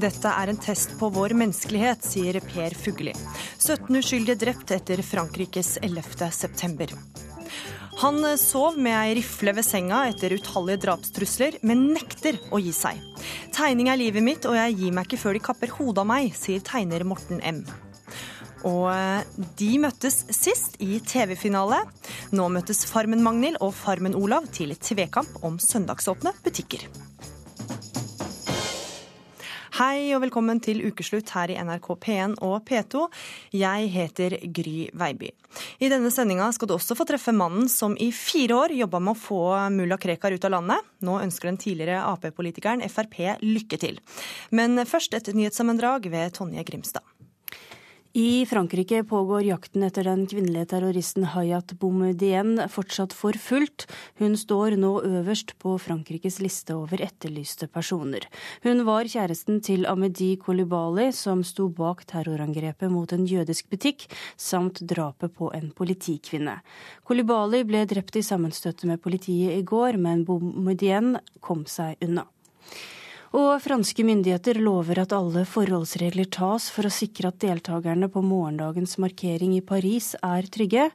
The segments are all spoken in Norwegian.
Dette er en test på vår menneskelighet, sier Per Fugelli. 17 uskyldige drept etter Frankrikes 11. september. Han sov med ei rifle ved senga etter utallige drapstrusler, men nekter å gi seg. Tegning er livet mitt, og jeg gir meg ikke før de kapper hodet av meg, sier tegner Morten M. Og eh, de møttes sist i TV-finale. Nå møttes Farmen-Magnhild og Farmen-Olav til tvekamp om søndagsåpne butikker. Hei og velkommen til ukeslutt her i NRK P1 og P2. Jeg heter Gry Veiby. I denne sendinga skal du også få treffe mannen som i fire år jobba med å få mulla Krekar ut av landet. Nå ønsker den tidligere Ap-politikeren Frp lykke til. Men først et nyhetssammendrag ved Tonje Grimstad. I Frankrike pågår jakten etter den kvinnelige terroristen Hayat Boumedienne fortsatt for fullt. Hun står nå øverst på Frankrikes liste over etterlyste personer. Hun var kjæresten til Amedi Kolibali, som sto bak terrorangrepet mot en jødisk butikk, samt drapet på en politikvinne. Kolibali ble drept i sammenstøtet med politiet i går, men Boumedienne kom seg unna. Og franske myndigheter lover at alle forholdsregler tas for å sikre at deltakerne på morgendagens markering i Paris er trygge.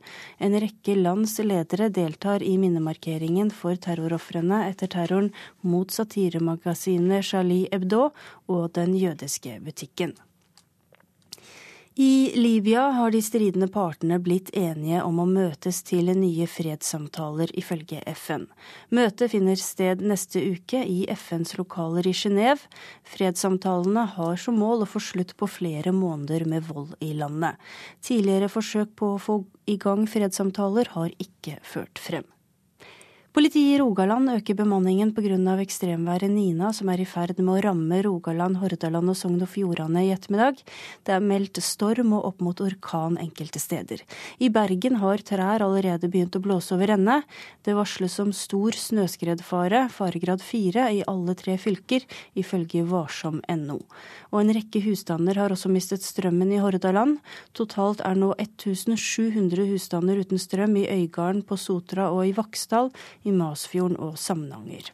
En rekke lands ledere deltar i minnemarkeringen for terrorofrene etter terroren mot satiremagasinet Charlie Hebdo og den jødiske butikken. I Libya har de stridende partene blitt enige om å møtes til nye fredssamtaler, ifølge FN. Møtet finner sted neste uke i FNs lokaler i Genéve. Fredssamtalene har som mål å få slutt på flere måneder med vold i landet. Tidligere forsøk på å få i gang fredssamtaler har ikke ført frem. Politiet i Rogaland øker bemanningen pga. ekstremværet Nina, som er i ferd med å ramme Rogaland, Hordaland og Sogn og Fjordane i ettermiddag. Det er meldt storm og opp mot orkan enkelte steder. I Bergen har trær allerede begynt å blåse over ende. Det varsles om stor snøskredfare, faregrad fire, i alle tre fylker, ifølge varsom.no. Og en rekke husstander har også mistet strømmen i Hordaland. Totalt er nå 1700 husstander uten strøm i Øygarden, på Sotra og i Vaksdal i Masfjorden og Samnanger.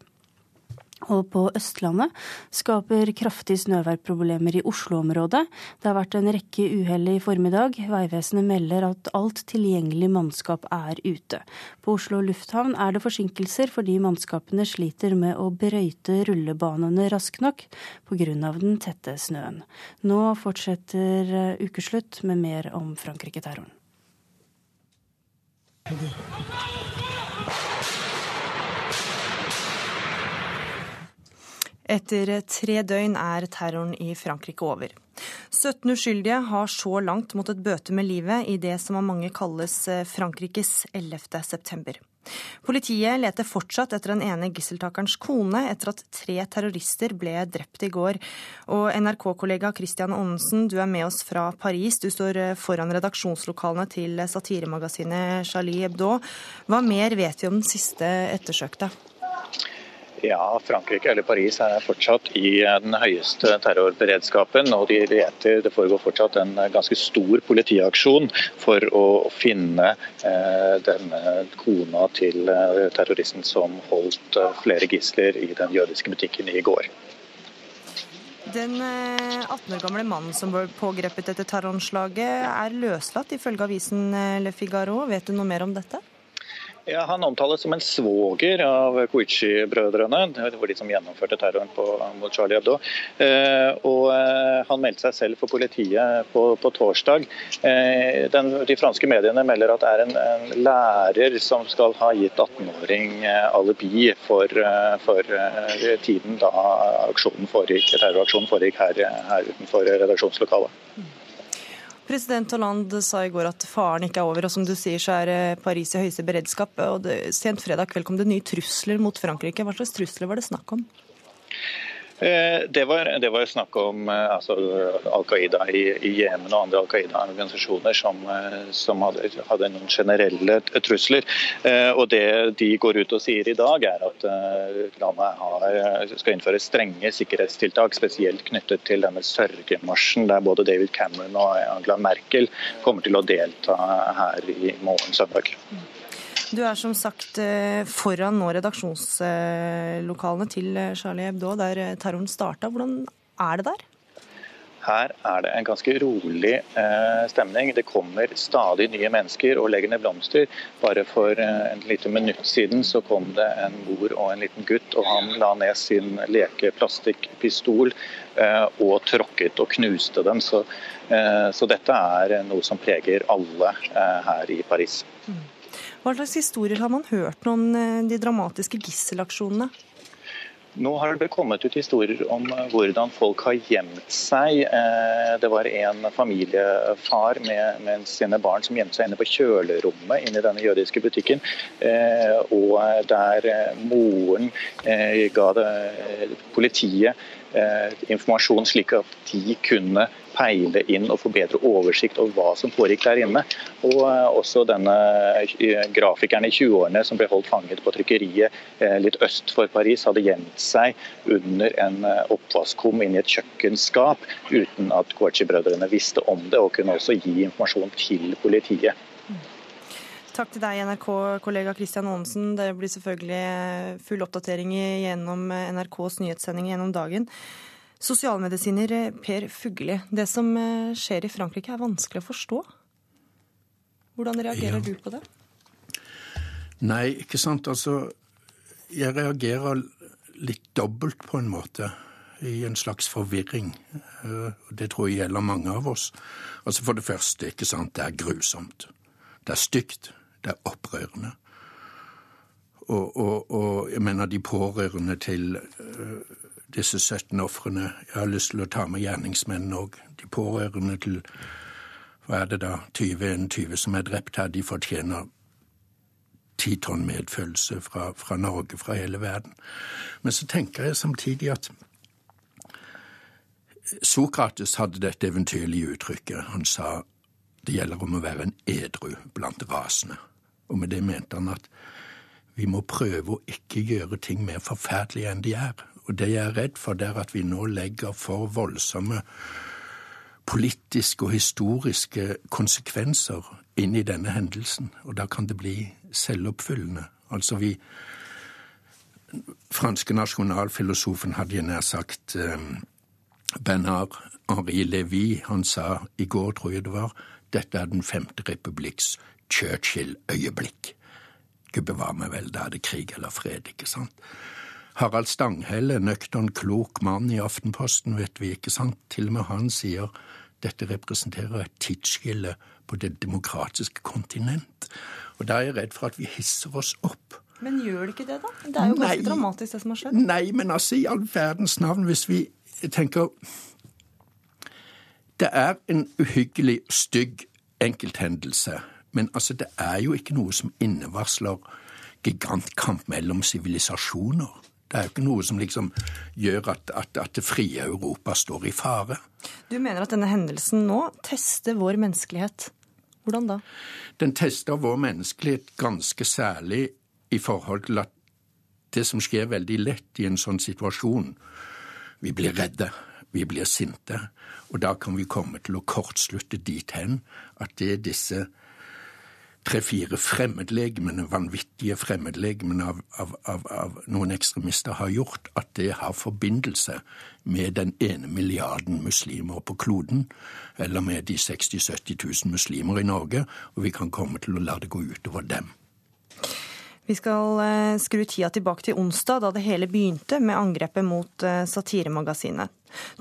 Og på Østlandet skaper kraftig snøvær problemer i Oslo-området. Det har vært en rekke uhell i formiddag. Vegvesenet melder at alt tilgjengelig mannskap er ute. På Oslo lufthavn er det forsinkelser fordi mannskapene sliter med å brøyte rullebanene raskt nok pga. den tette snøen. Nå fortsetter ukeslutt med mer om Frankrike-terroren. Etter tre døgn er terroren i Frankrike over. 17 uskyldige har så langt måttet bøte med livet i det som av mange kalles eh, Frankrikes 11. september. Politiet leter fortsatt etter den ene gisseltakerens kone etter at tre terrorister ble drept i går. Og NRK-kollega Christian Aanensen, du er med oss fra Paris. Du står eh, foran redaksjonslokalene til satiremagasinet Charlie Hebdo. Hva mer vet vi om den siste ettersøkte? Ja, Frankrike eller Paris er fortsatt i den høyeste terrorberedskapen. og de leter, Det foregår fortsatt en ganske stor politiaksjon for å finne eh, denne kona til eh, terroristen som holdt eh, flere gisler i den jødiske butikken i går. Den 18 år gamle mannen som ble pågrepet etter terroranslaget, er løslatt, ifølge avisen Le Figaro. Vet du noe mer om dette? Ja, Han omtales som en svoger av Koichi-brødrene, hvor de som gjennomførte terroren på, mot Charlie Hebdo. Eh, og eh, Han meldte seg selv for politiet på, på torsdag. Eh, den, de franske mediene melder at det er en, en lærer som skal ha gitt 18-åring eh, alibi for, eh, for eh, tiden da terroraksjonen foregikk her, her utenfor redaksjonslokalet. President Hollande sa i går at faren ikke er over, og som du sier så er eh, Paris i høyeste beredskap. og det, Sent fredag kveld kom det nye trusler mot Frankrike. Hva slags trusler var det snakk om? Eh, det var, det var snakk om eh, altså, Al Qaida i, i Jemen og andre Al Qaida-organisasjoner som, eh, som hadde, hadde, noen generelle trusler. Og Det de går ut og sier i dag, er at landet har, skal innføre strenge sikkerhetstiltak, spesielt knyttet til denne sørgemarsjen, der både David Cameron og Angela Merkel kommer til å delta her i morgen søndag. Du er som sagt eh, foran nå redaksjonslokalene til eh, Charlie Hebdo, der eh, terroren starta. Hvordan er det der? Her er det en ganske rolig eh, stemning. Det kommer stadig nye mennesker og legger ned blomster. Bare for eh, en lite minutt siden så kom det en mor og en liten gutt, og han la ned sin lekeplastikkpistol eh, og tråkket og knuste den. Så, så, dette er noe som preger alle her i Paris. Hva slags historier har man hørt om eh, de dramatiske gisselaksjonene? Nå har det kommet ut historier om eh, hvordan folk har gjemt seg. Eh, det var en familiefar med, med sine barn som gjemte seg inne på kjølerommet inne i denne jødiske butikken. Og der moren ga det, politiet informasjon slik at de kunne peile inn og få bedre oversikt over hva som foregikk der inne. Og eh, også denne eh, grafikeren i 20-årene som ble holdt fanget på trykkeriet eh, litt øst for Paris, hadde gjemt seg under en oppvaskkum inn i et kjøkkenskap uten at Guachi-brødrene visste om det, og kunne også gi informasjon til politiet. Takk til deg, NRK-kollega Kristian Aanensen. Det blir selvfølgelig full oppdatering gjennom NRKs nyhetssending gjennom dagen. Sosialmedisiner eh, Per Fugli, det som eh, skjer i Frankrike er vanskelig å forstå. Hvordan reagerer ja. du på det? Nei, ikke sant. Altså, jeg reagerer litt dobbelt på en måte. I en slags forvirring. Eh, det tror jeg gjelder mange av oss. Altså For det første, ikke sant, det er grusomt. Det er stygt. Det er opprørende. Og, og, og jeg mener, de pårørende til disse 17 ofrene. Jeg har lyst til å ta med gjerningsmennene òg. De pårørende til hva er det da, 2021 som er drept her, de fortjener ti tonn medfølelse fra, fra, Norge, fra hele verden. Men så tenker jeg samtidig at Sokrates hadde dette eventyrlige uttrykket. Han sa det gjelder om å være en edru blant rasene. Og med det mente han at vi må prøve å ikke gjøre ting mer forferdelige enn de er. Og det jeg er redd for, det er at vi nå legger for voldsomme politiske og historiske konsekvenser inn i denne hendelsen, og da kan det bli selvoppfyllende. Altså vi Franske nasjonalfilosofen hadde jeg nær sagt um, Bernard Henri Lévy, han sa i går, tror jeg det var, dette er den femte republikks Churchill-øyeblikk. Gud bevare meg vel, da er det krig eller fred, ikke sant? Harald Stanghelle, nøktern, klok mann i Aftenposten, vet vi, ikke sant? Til og med han sier dette representerer et tidsskille på det demokratiske kontinent. Og da er jeg redd for at vi hisser oss opp. Men gjør det ikke det, da? Det er jo ganske dramatisk, det som har skjedd. Nei, men altså, i all verdens navn, hvis vi tenker Det er en uhyggelig, stygg enkelthendelse, men altså, det er jo ikke noe som innevarsler gigantkamp mellom sivilisasjoner. Det er jo ikke noe som liksom gjør at, at, at, det frie Europa står i fare. Du mener at denne hendelsen nå tester vår menneskelighet. Hvordan da? Den tester vår menneskelighet ganske særlig i forhold til at det som skjer veldig lett i en sånn situasjon Vi blir redde, vi blir sinte, og da kan vi komme til å kortslutte dit hen at det disse tre-fire fremmedlegemene, vanvittige fremmedlegemene av, av, av, av, noen ekstremister har gjort, at det har forbindelse med den ene milliarden muslimer på kloden, eller med de 60 000-70 000 muslimer i Norge, og vi kan komme til å la det gå utover dem. Vi skal eh, skru tida tilbake til onsdag, da det hele begynte med angrepet mot eh, Satiremagasinet.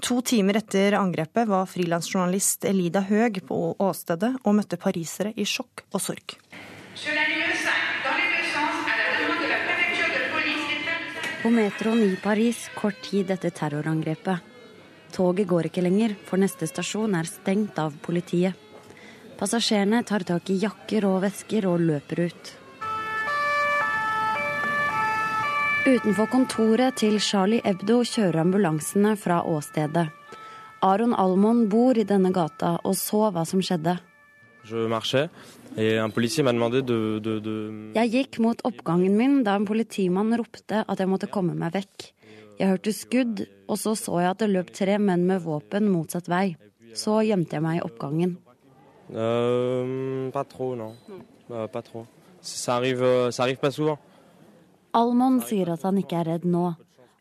To timer etter angrepet var frilansjournalist Elida Høeg på åstedet og møtte parisere i sjokk og sorg. På metroen i Paris kort tid etter terrorangrepet. Toget går ikke lenger, for neste stasjon er stengt av politiet. Passasjerene tar tak i jakker og vesker og løper ut. Utenfor kontoret til Charlie Ebdo kjører ambulansene fra åstedet. Aron Almon bor i denne gata og så hva som skjedde. Jeg gikk mot oppgangen min da en politimann ropte at jeg måtte komme meg vekk. Jeg hørte skudd, og så så jeg at det løp tre menn med våpen motsatt vei. Så gjemte jeg meg i oppgangen. Uh, pas trop, non. Uh, pas trop. Ça arrive, ça arrive pas souvent. Almon sier at han ikke er redd nå.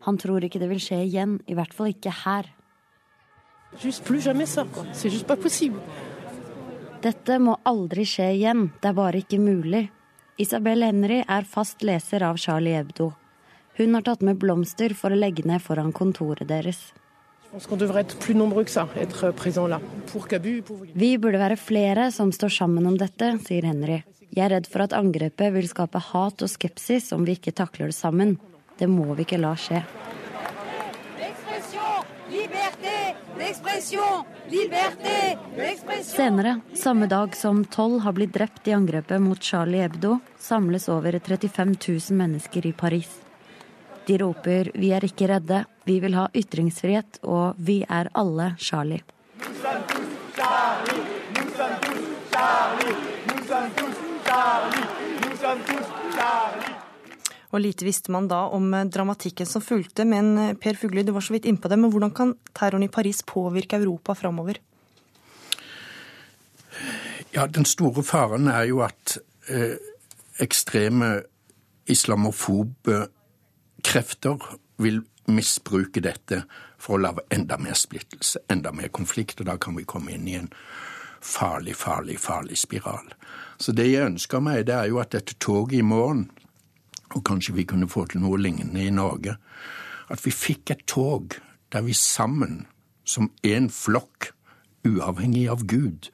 Han tror ikke det vil skje igjen, i hvert fall ikke her. Dette må aldri skje igjen, det er bare ikke mulig. Isabel Henry er fast leser av Charlie Hebdo. Hun har tatt med blomster for å legge ned foran kontoret deres. Vi burde være flere som står sammen om dette, sier Henry. Jeg er redd for at angrepet vil skape hat og skepsis om vi ikke takler det sammen. Det må vi ikke la skje. Senere, samme dag som tolv har blitt drept i angrepet mot Charlie Hebdo, samles over 35 000 mennesker i Paris. De roper 'vi er ikke redde', 'vi vil ha ytringsfrihet', og 'vi er alle Charlie'. Charlie, Charlie, og lite visste man da om eh, dramatikken som fulgte. Men eh, Per Fugli, du var så vidt innpå det. Men hvordan kan terroren i Paris påvirke Europa framover? Ja, den store faren er jo at eh, ekstreme islamofobe krefter vil misbruke dette for å lage enda mer splittelse, enda mer konflikt. Og da kan vi komme inn i en farlig, farlig, farlig spiral. Så det jeg ønsker meg, det er jo at dette toget i morgen og kanskje vi kunne få til noe lignende i Norge, at vi fikk et tog der vi sammen, som én flokk, uavhengig av Gud,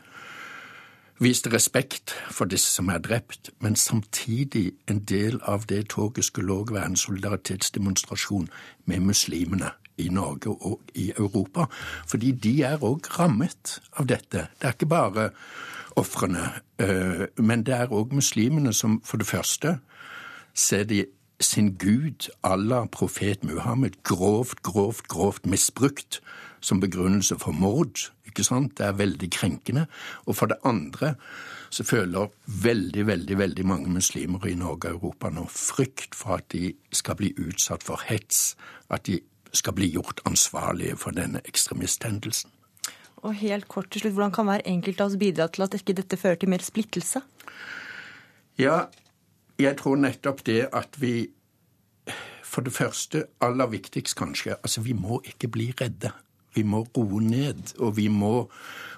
viste respekt for disse som er drept, men samtidig en del av det toget skulle òg være en solidaritetsdemonstrasjon med muslimene i Norge og i Europa, fordi de er òg rammet av dette. Det er ikke bare ofrene, øh, men det er òg muslimene som for det første ser de sin gud, Allah, profet Muhammed, grovt, grovt, grovt misbrukt som begrunnelse for mord. Ikke sant? Det er veldig krenkende. Og for det andre så føler veldig, veldig, veldig mange muslimer i Norge og Europa nå frykt for at de skal bli utsatt for hets, at de skal bli gjort ansvarlige for denne ekstremisthendelsen. Og helt kort til slutt, Hvordan kan hver enkelt av oss bidra til at ikke dette fører til mer splittelse? Ja, jeg tror nettopp det at vi For det første, aller viktigst kanskje, altså vi må ikke bli redde. Vi må roe ned, og vi må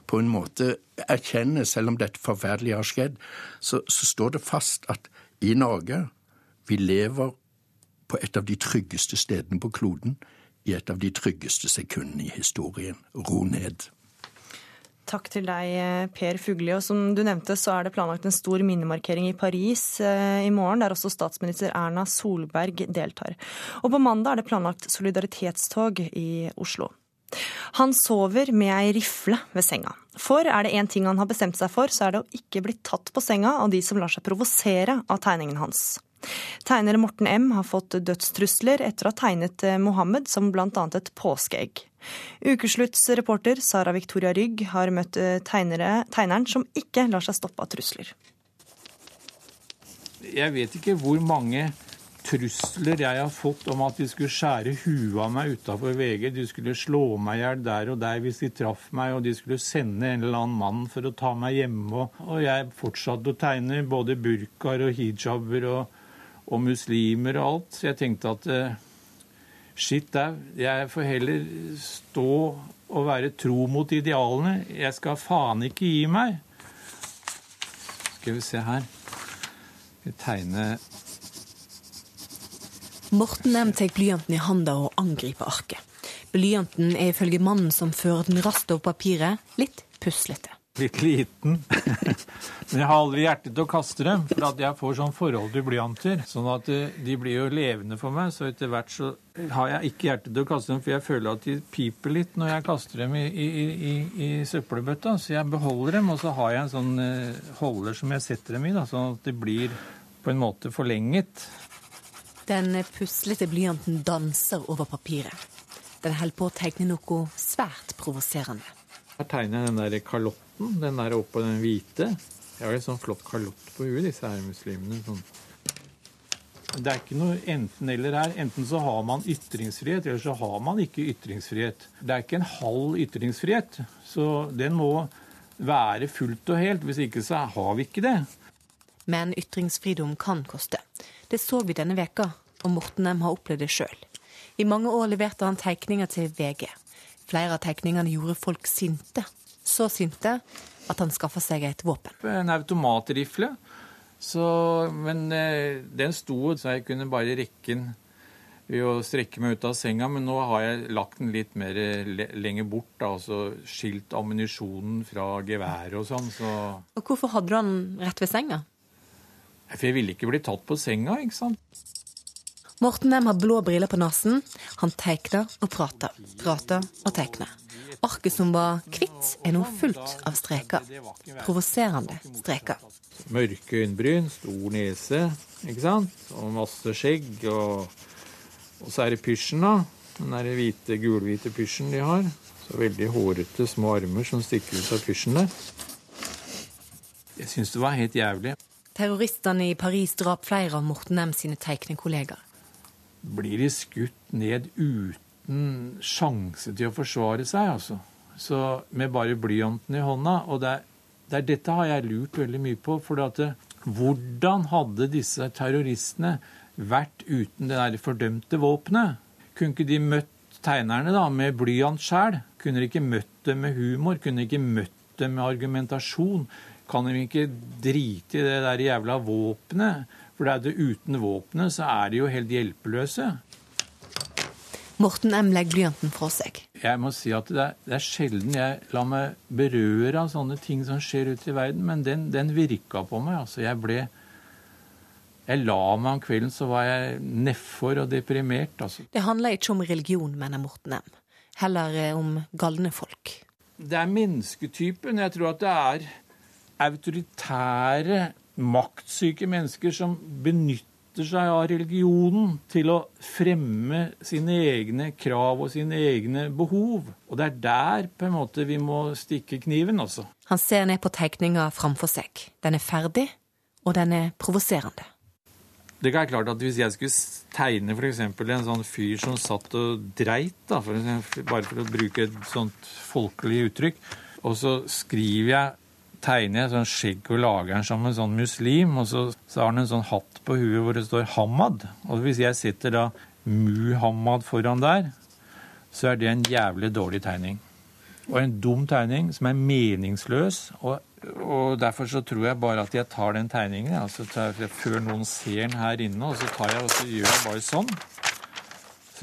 på en måte erkjenne, selv om dette forferdelige har skjedd, så, så står det fast at i Norge vi lever på et av de tryggeste stedene på kloden, i et av de tryggeste sekundene i historien. Ro ned. Takk til deg, eh, Per Fugli. Og som du nevnte, så er det planlagt en stor minnemarkering i Paris eh, i morgen, der også statsminister Erna Solberg deltar. Og på mandag er det planlagt solidaritetstog i Oslo. Han sover med ei rifle ved senga. For er det én ting han har bestemt seg for, så er det å ikke bli tatt på senga av de som lar seg provosere av tegningen hans. Tegner Morten M har fått dødstrusler etter å ha tegnet eh, Mohammed som bl.a. et påskeegg. Ukeslutts reporter Sara Victoria Rygg har møtt eh, tegnere, tegneren som ikke lar seg stoppe av trusler. Jeg vet ikke hvor mange trusler jeg har fått om at de skulle skjære huet av meg utafor VG. De skulle slå meg i hjel der og der hvis de traff meg, og de skulle sende en eller annen mann for å ta meg hjemme. Og jeg fortsatte å tegne både burkaer og hijaber og, og muslimer og alt. Så jeg tenkte at eh, au, jeg får heller stå og være tro mot idealene. Jeg skal faen ikke gi meg. Skal vi se her. Vi tegner Morten M tar blyanten i handa og angriper arket. Blyanten er ifølge mannen som fører den raskt over papiret, litt puslete litt liten. Men jeg har aldri hjerte til å kaste dem, for at jeg får sånn forhold til blyanter. Sånn at eh, de blir jo levende for meg, så etter hvert så har jeg ikke hjerte til å kaste dem, for jeg føler at de piper litt når jeg kaster dem i, i, i, i søppelbøtta. Så jeg beholder dem, og så har jeg en sånn eh, holder som jeg setter dem i, da, sånn at de blir på en måte forlenget. Den puslete blyanten danser over papiret. Den holder på å tegne noe svært provoserende. Her tegner jeg den der kalotten, den der oppå den hvite. De har jo sånn flott kalott på huet, disse her muslimene. Sånn. Det er ikke noe enten-eller her. Enten så har man ytringsfrihet, eller så har man ikke ytringsfrihet. Det er ikke en halv ytringsfrihet. Så den må være fullt og helt. Hvis ikke så har vi ikke det. Men ytringsfridom kan koste. Det så vi denne veka, og Morten M har opplevd det sjøl. I mange år leverte han tegninger til VG. flere av tegningene gjorde folk sinte. Så sinte at han skaffa seg et våpen. En automatrifle. Så, men eh, den sto, så jeg kunne bare rekke den ved å strekke meg ut av senga. Men nå har jeg lagt den litt mer lenger bort, da, altså skilt ammunisjonen fra geværet og sånn. Så. Og hvorfor hadde du den rett ved senga? For jeg ville ikke bli tatt på senga, ikke sant. Morten M har blå briller på nesen. Han tegner og prater. Prater og tegner. Arket som var hvitt, er nå fullt av streker. Provoserende streker. Mørke øyenbryn, stor nese, ikke sant? Og masse skjegg. Og, og så er det pysjen, da. Den der hvite, gulhvite pysjen de har. Så veldig hårete, små armer som stikker ut av pysjen der. Jeg syns det var helt jævlig. Terroristene i Paris drap flere av Morten M sine teiknekollegaer. Blir de skutt ned uten sjanse til å forsvare seg, altså. Så med bare blyanten i hånda. Og det er, det er dette har jeg lurt veldig mye på. For at, hvordan hadde disse terroristene vært uten det der fordømte våpenet? Kunne ikke de møtt tegnerne da med blyant sjæl? Kunne de ikke møtt dem med humor? Kunne de ikke møtt dem med argumentasjon? Kan de ikke drite i det der jævla våpenet? For det er det uten våpenet så er de jo helt hjelpeløse. Morten M. legger blyanten fra seg. Jeg må si at det er, det er, sjelden jeg lar meg berøre av sånne ting som skjer ute i verden, men den, den virka på meg. Altså, jeg ble Jeg la meg om kvelden, så var jeg nedfor og deprimert. Altså. Det handler ikke om religion, mener Morten M. Heller eh, om galne folk. Det er mennesketypen. Jeg tror at det er autoritære, maktsyke mennesker som benytter seg av religionen til å fremme sine egne krav og sine egne behov. Og det er der på en måte vi må stikke kniven, altså. Han ser ned på tegninga framfor seg. Den er ferdig, og den er provoserende. Det er klart at Hvis jeg skulle tegne f.eks. en sånn fyr som satt og dreit, da, for eksempel, bare for å bruke et sånt folkelig uttrykk, og så skriver jeg tegner jeg sånn skjegg og lager den som en sånn muslim, og så, så har han en sånn hatt på huet hvor det står Hamad. Og hvis jeg sitter da Muhammad foran der, så er det en jævlig dårlig tegning. Og en dum tegning som er meningsløs. Og, og derfor så tror jeg bare at jeg tar den tegningen altså før noen ser den her inne, og så tar jeg og så gjør jeg bare sånn så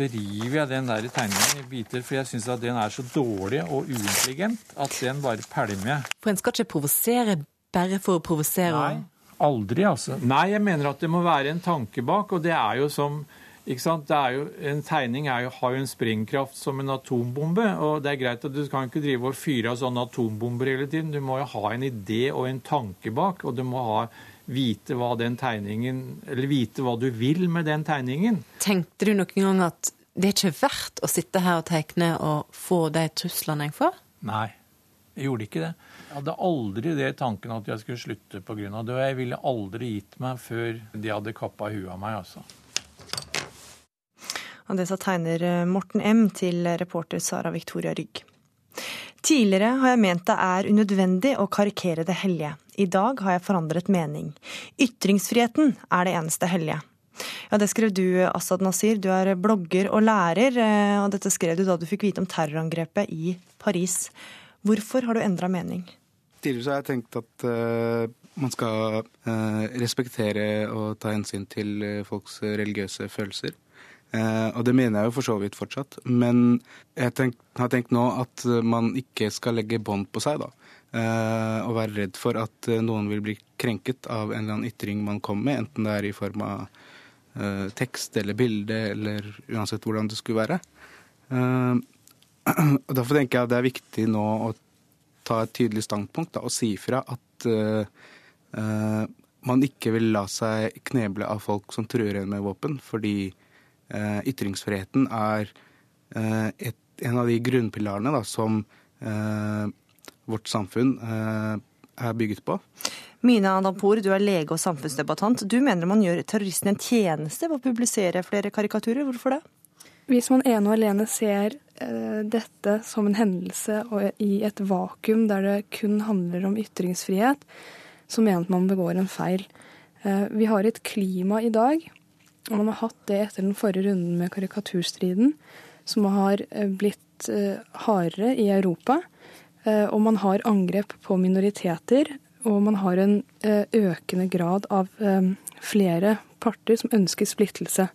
river jeg den der tegningen i biter, for jeg syns at den er så dårlig og uintelligent at den bare pælmer jeg. For en skal ikke provosere bare for å provosere? Nei, aldri, altså. Nei, jeg mener at det må være en tanke bak, og det er jo som ikke sant? Det er jo, en tegning jo, har jo en sprengkraft som en atombombe. og det er greit at Du kan ikke drive og fyre av sånne atombomber hele tiden. Du må jo ha en idé og en tanke bak. og du må ha vite hva den tegningen Eller vite hva du vil med den tegningen. Tenkte du noen gang at det er ikke verdt å sitte her og tegne og få de truslene jeg får? Nei, jeg gjorde ikke det. Jeg hadde aldri det tanken at jeg skulle slutte pga. det. Og jeg ville aldri gitt meg før de hadde kappa huet av meg, altså. Og det sa tegner Morten M. til reporter Sara Victoria Rygg. Tidligere har jeg ment det er unødvendig å karikere det hellige. I dag har jeg forandret mening. Ytringsfriheten er det eneste hellige. Ja, Det skrev du, Asaad Nasir. Du er blogger og lærer, eh, og dette skrev du da du fikk vite om terrorangrepet i Paris. Hvorfor har du endra mening? Tidligere har jeg tenkt at uh, man skal uh, respektere og ta hensyn til folks religiøse følelser. Eh, og det mener jeg jo for så vidt fortsatt. Men jeg tenk, har tenkt nå at man ikke skal legge bånd på seg, da. Eh, og være redd for at eh, noen vil bli krenket av en eller annen ytring man kommer med, enten det er i form av eh, tekst eller bilde, eller uansett hvordan det skulle være. Eh, og Derfor tenker jeg at det er viktig nå å ta et tydelig standpunkt da, og si fra at eh, man ikke vil la seg kneble av folk som truer en med våpen, fordi Eh, ytringsfriheten er eh, et, en av de grunnpilarene da, som eh, vårt samfunn er bygget på. Mina Adampour, du er lege og samfunnsdebattant. Du mener man gjør terroristen en tjeneste ved å publisere flere karikaturer. Hvorfor det? Hvis man ene og alene ser dette som en hendelse og i et vakuum der det kun handler om ytringsfrihet, så mener man begår en feil. Vi har et klima i dag man har hatt det etter den forrige runden med karikaturstriden, som har blitt hardere i Europa. Og man har angrep på minoriteter, og man har en økende grad av flere parter som ønsker splittelse.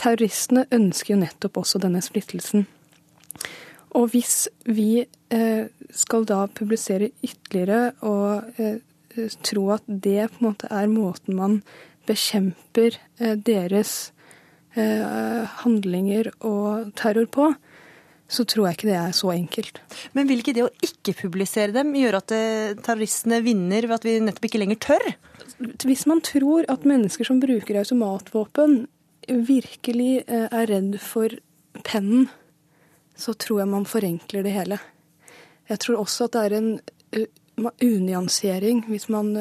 Terroristene ønsker jo nettopp også denne splittelsen. Og hvis vi eh, skal da publisere ytterligere og eh, tro at det på en måte er måten man bekjemper eh, deres handlinger og terror på, så tror jeg ikke det er så enkelt. Men vil ikke det å ikke publisere dem gjøre at terroristene vinner ved at vi nettopp ikke lenger tør? Hvis man tror at mennesker som bruker automatvåpen virkelig er redd for pennen, så tror jeg man forenkler det hele. Jeg tror også at det er en unyansering hvis man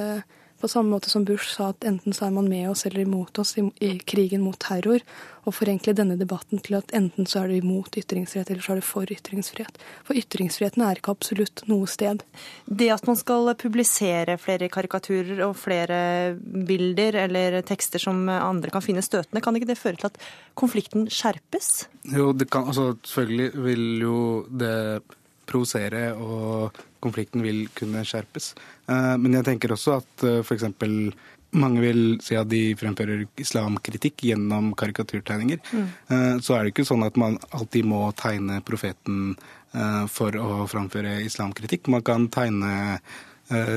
på samme måte som Bush sa at enten så er man med oss eller imot oss i, i krigen mot terror, og forenkle denne debatten til at enten så er du imot ytringsfrihet, eller så er du for ytringsfrihet. For ytringsfriheten er ikke absolutt noe sted. Det at man skal publisere flere karikaturer og flere bilder eller tekster som andre kan finne støtende, kan ikke det føre til at konflikten skjerpes? Jo, det kan, altså selvfølgelig vil jo det provosere, og konflikten vil kunne skjerpes. Eh, men jeg tenker også at eh, f.eks. mange vil si at de fremfører islamkritikk gjennom karikaturtegninger. Mm. Eh, så er det ikke sånn at man alltid må tegne profeten for å framføre islamkritikk. Man kan tegne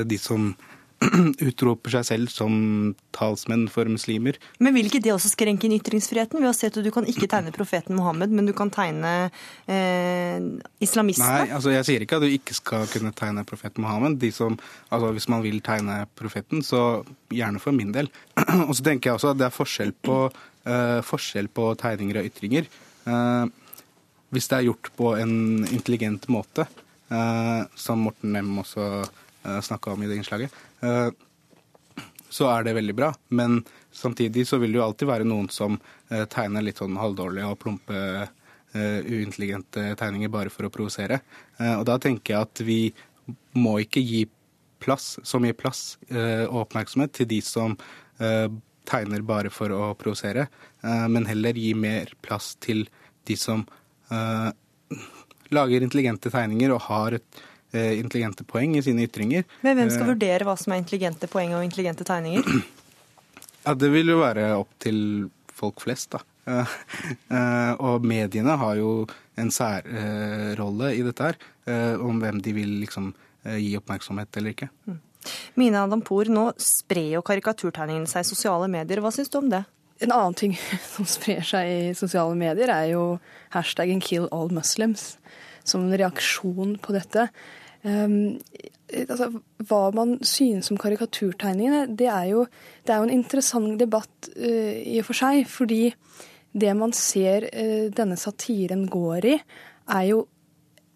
de som utroper seg selv som talsmenn for muslimer. Men vil ikke det også skrenke inn ytringsfriheten? Ved å si at du kan ikke tegne profeten Mohammed, men du kan tegne eh, islamistene? Nei, altså jeg sier ikke at du ikke skal kunne tegne profeten Mohammed. De som, altså hvis man vil tegne profeten, så gjerne for min del. og så tenker jeg også at det er forskjell på, eh, forskjell på tegninger og ytringer. Eh, hvis det er gjort på en intelligent måte, uh, som Morten Nem også uh, snakka om i det innslaget, Eh, så er det veldig bra. Men samtidig så vil det jo alltid være noen som eh, tegner litt sånn halvdårlige og plumpe, eh, uintelligente tegninger bare for å provosere. Og da tenker jeg at vi må ikke gi plass, så mye plass og oppmerksomhet til de som tegner bare for å provosere, men heller gi mer plass til de som lager intelligente tegninger og har et Eh, intelligente poeng i sine ytringer. Men hvem skal eh, vurdere hva som er intelligente poeng og intelligente tegninger? Ja, Det vil jo være opp til folk flest, da. Eh, og mediene har jo en særrolle i dette her, om hvem de vil liksom gi oppmerksomhet eller ikke. Mm. Mina Adampour, nå sprer jo karikaturtegningene seg i sosiale medier. Hva syns du om det? En annen ting som sprer seg i sosiale medier, er jo hashtaggen 'kill all muslims'. Som en reaksjon på dette. Um, altså, hva man synes om karikaturtegningene, det er jo, det er jo en interessant debatt uh, i og for seg. Fordi det man ser uh, denne satiren går i, er jo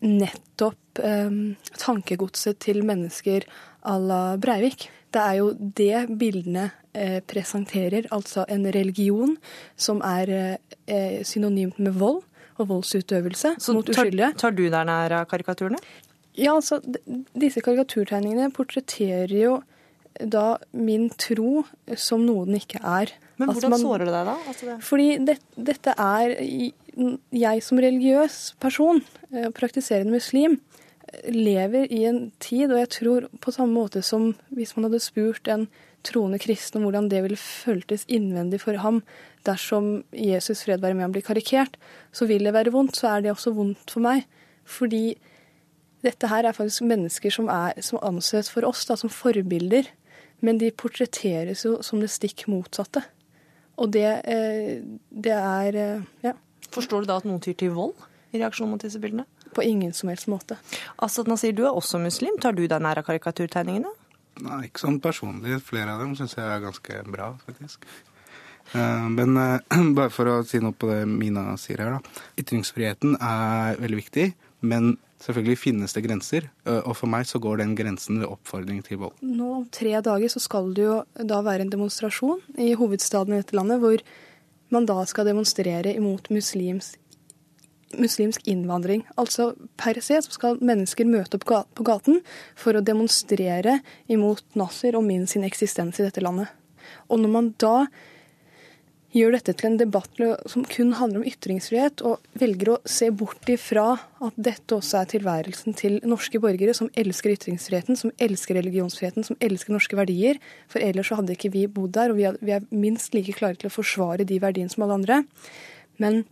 nettopp um, tankegodset til mennesker à la Breivik. Det er jo det bildene uh, presenterer, altså en religion som er synonymt med vold og voldsutøvelse Så mot uskyldige. Tar, tar du deg nær av karikaturene? Ja, altså, disse karikaturtegningene portretterer jo da min tro som noe den ikke er. Men hvordan man, sårer det deg, da? Altså det... Fordi det, dette er Jeg som religiøs person, eh, praktiserende muslim, lever i en tid, og jeg tror på samme måte som hvis man hadde spurt en troende kristen om hvordan det ville føltes innvendig for ham dersom Jesus fred være med ham blir karikert, så vil det være vondt. Så er det også vondt for meg. Fordi dette her er faktisk mennesker som, er, som anses for oss da, som forbilder, men de portretteres jo som det stikk motsatte. Og det, eh, det er eh, ja. Forstår du da at noen tyr til vold i reaksjon mot disse bildene? På ingen som helst måte. Asad Nasir, du er også muslim. Tar du deg nær av karikaturtegningene? Nei, ikke sånn personlig. Flere av dem syns jeg er ganske bra, faktisk. Eh, men bare for å si noe på det Mina sier her, da. Ytringsfriheten er veldig viktig, men Selvfølgelig finnes det grenser, og for meg så går den grensen ved oppfordring til vold. Nå om tre dager så skal det jo da være en demonstrasjon i hovedstaden i dette landet, hvor man da skal demonstrere imot muslims, muslimsk innvandring. Altså per se så skal mennesker møte opp på gaten for å demonstrere imot Nasser og min sin eksistens i dette landet. Og når man da gjør dette til en debatt som kun handler om ytringsfrihet, og velger å se bort ifra at dette også er tilværelsen til norske borgere som elsker ytringsfriheten, som elsker religionsfriheten, som elsker norske verdier. For ellers så hadde ikke vi bodd der, og vi er minst like klare til å forsvare de verdiene som alle andre. Men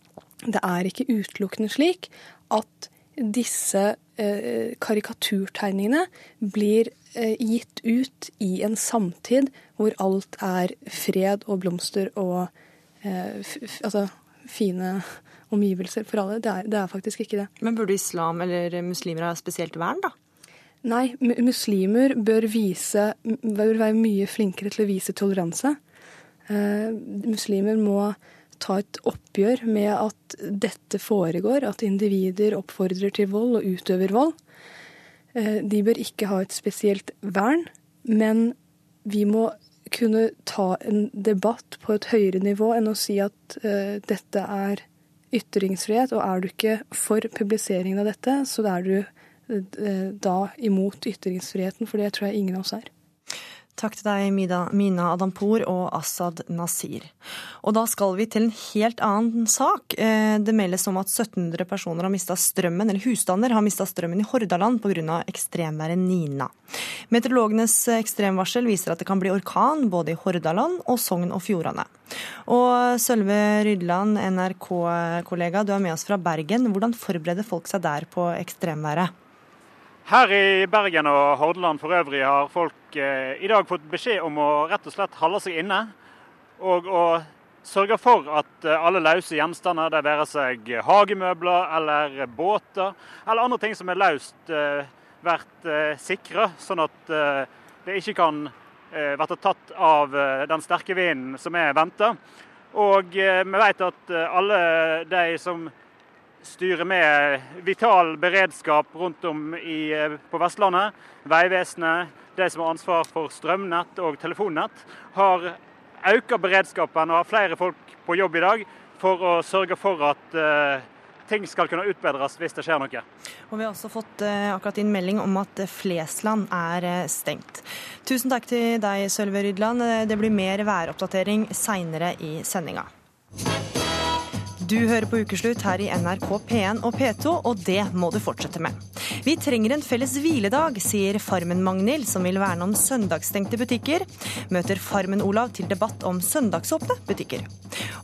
det er ikke utelukkende slik at disse eh, karikaturtegningene blir eh, gitt ut i en samtid hvor alt er fred og blomster og altså, fine omgivelser for alle. Det er, det er, faktisk ikke det. Men burde islam eller muslimer ha spesielt vern, da? Nei, muslimer bør, vise, bør være mye flinkere til å vise toleranse. Eh, muslimer må ta et oppgjør med at dette foregår, at individer oppfordrer til vold og utøver vold. Eh, de bør ikke ha et spesielt vern, men vi må kunne ta en debatt på et høyere nivå enn å si at uh, dette er ytringsfrihet, og er du ikke for publiseringen av dette, så er du uh, da imot ytringsfriheten, for det tror jeg ingen av oss er. Takk til deg, Mina Adampour og Assad Nasir. Og da skal vi til en helt annen sak. Eh, det meldes om at 1700 personer har mista strømmen, eller husstander har mista strømmen i Hordaland pga. ekstremværet Nina. Meteorologenes ekstremvarsel viser at det kan bli orkan både i Hordaland og Sogn og Fjordane. Og Sølve Rydland, NRK-kollega, du er med oss fra Bergen. Hvordan forbereder folk seg der på ekstremværet? Her i Bergen og Hordaland for øvrig har folk eh, i dag fått beskjed om å rett og slett holde seg inne. Og å sørge for at eh, alle løse gjenstander, det være seg hagemøbler eller båter eller andre ting som er løst, eh, vært eh, sikra, sånn at eh, det ikke kan eh, bli tatt av den sterke vinden som er venta. Og vi vet at alle de som styrer med vital beredskap rundt om i, eh, på Vestlandet. Vegvesenet, de som har ansvar for strømnett og telefonnett, har økt beredskapen og har flere folk på jobb i dag for å sørge for at uh, ting skal kunne utbedres hvis det skjer noe. Og Vi har også fått uh, akkurat inn melding om at Flesland er uh, stengt. Tusen takk til deg, Sølve Rydland. Det blir mer væroppdatering seinere i sendinga. Du hører på Ukeslutt her i NRK P1 og P2, og det må du fortsette med. Vi trenger en felles hviledag, sier Farmen-Magnhild, som vil verne om søndagsstengte butikker. Møter Farmen-Olav til debatt om søndagsåpne butikker.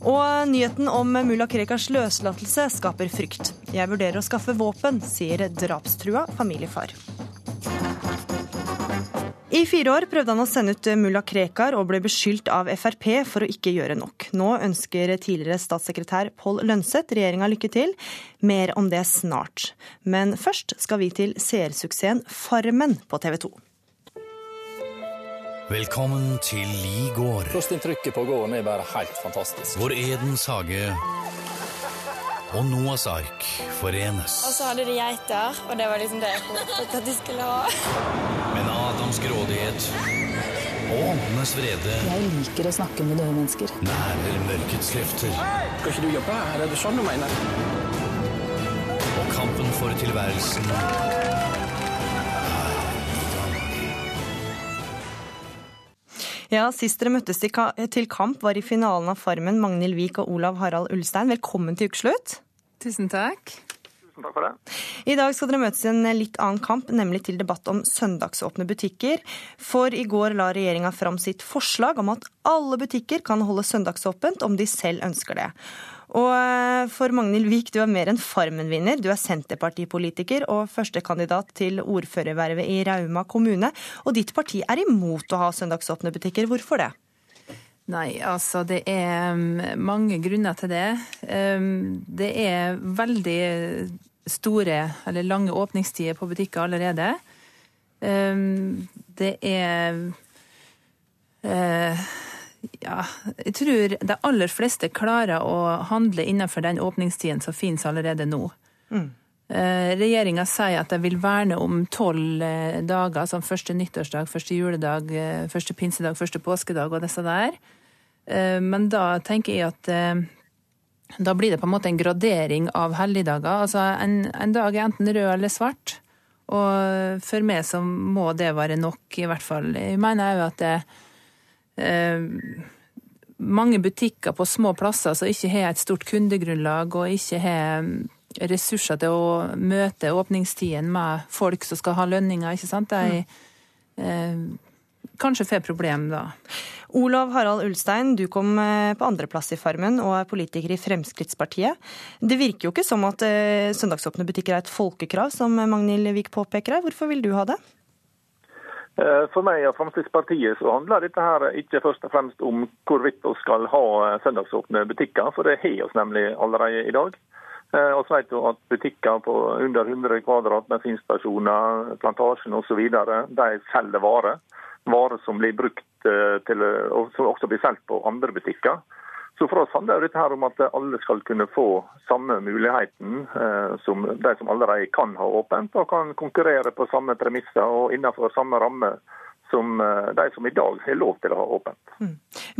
Og nyheten om mulla Krekars løslatelse skaper frykt. Jeg vurderer å skaffe våpen, sier drapstrua familiefar. I fire år prøvde han å sende ut mulla Krekar og ble beskyldt av Frp for å ikke gjøre nok. Nå ønsker tidligere statssekretær Pål Lønseth regjeringa lykke til. Mer om det snart. Men først skal vi til seersuksessen Farmen på TV 2. Velkommen til Li gård. Førsteinntrykket på gården er bare helt fantastisk. Hvor Edens hage og Noas ark forenes. Og så hadde de geiter, og det var liksom det jeg håpet at de skulle ha. Men Adams grådighet og åndenes vrede Jeg liker å snakke med døde mennesker. Nærer mørkets krefter. Skal ikke du jobbe her? Er det sånn du mener? Og kampen for tilværelsen Ja, Sist dere møttes til kamp, var i finalen av Farmen Magnhild Wiik og Olav Harald Ulstein. Velkommen til ukeslutt. Tusen takk. Tusen takk for det. I dag skal dere møtes i en litt annen kamp, nemlig til debatt om søndagsåpne butikker. For i går la regjeringa fram sitt forslag om at alle butikker kan holde søndagsåpent om de selv ønsker det. Og eh, for Magnhild Vik, du er mer enn Farmen-vinner. Du er Senterpartipolitiker og førstekandidat til ordførervervet i Rauma kommune. Og ditt parti er imot å ha søndagsåpne butikker. Hvorfor det? Nei, altså det er mm, mange grunner til det. Um, det er veldig store eller lange åpningstider på butikker allerede. Um, det er uh, ja, jeg tror de aller fleste klarer å handle innenfor den åpningstiden som finnes allerede nå. Mm. Uh, Regjeringa sier at de vil verne om tolv uh, dager, som første nyttårsdag, første juledag, første pinsedag, første påskedag og disse der. Eh, men da tenker jeg at eh, da blir det på en måte en gradering av helligdager. Altså en, en dag er enten rød eller svart. Og for meg så må det være nok, i hvert fall. Jeg mener òg at det, eh, mange butikker på små plasser som ikke har et stort kundegrunnlag og ikke har ressurser til å møte åpningstiden med folk som skal ha lønninger, ikke sant. De eh, kanskje får problem da. Olav Harald Ulstein, du kom eh, på andreplass i Farmen og er politiker i Fremskrittspartiet. Det virker jo ikke som at eh, søndagsåpne butikker er et folkekrav, som Magnhild Wiik påpeker her. Hvorfor vil du ha det? Eh, for meg og Fremskrittspartiet så handler dette her ikke først og fremst om hvorvidt vi skal ha søndagsåpne butikker, for det har vi nemlig allerede i dag. Eh, og så vet du at Butikker på under 100 kvadrat, bensinstasjoner, Plantasjen osv. selger varer. Varer som blir brukt eh, til, og som også blir solgt på andre butikker. Så For oss handler dette her om at alle skal kunne få samme muligheten eh, som de som allerede kan ha åpent, og kan konkurrere på samme premisser og innenfor samme ramme som eh, de som i dag har lov til å ha åpent. Mm.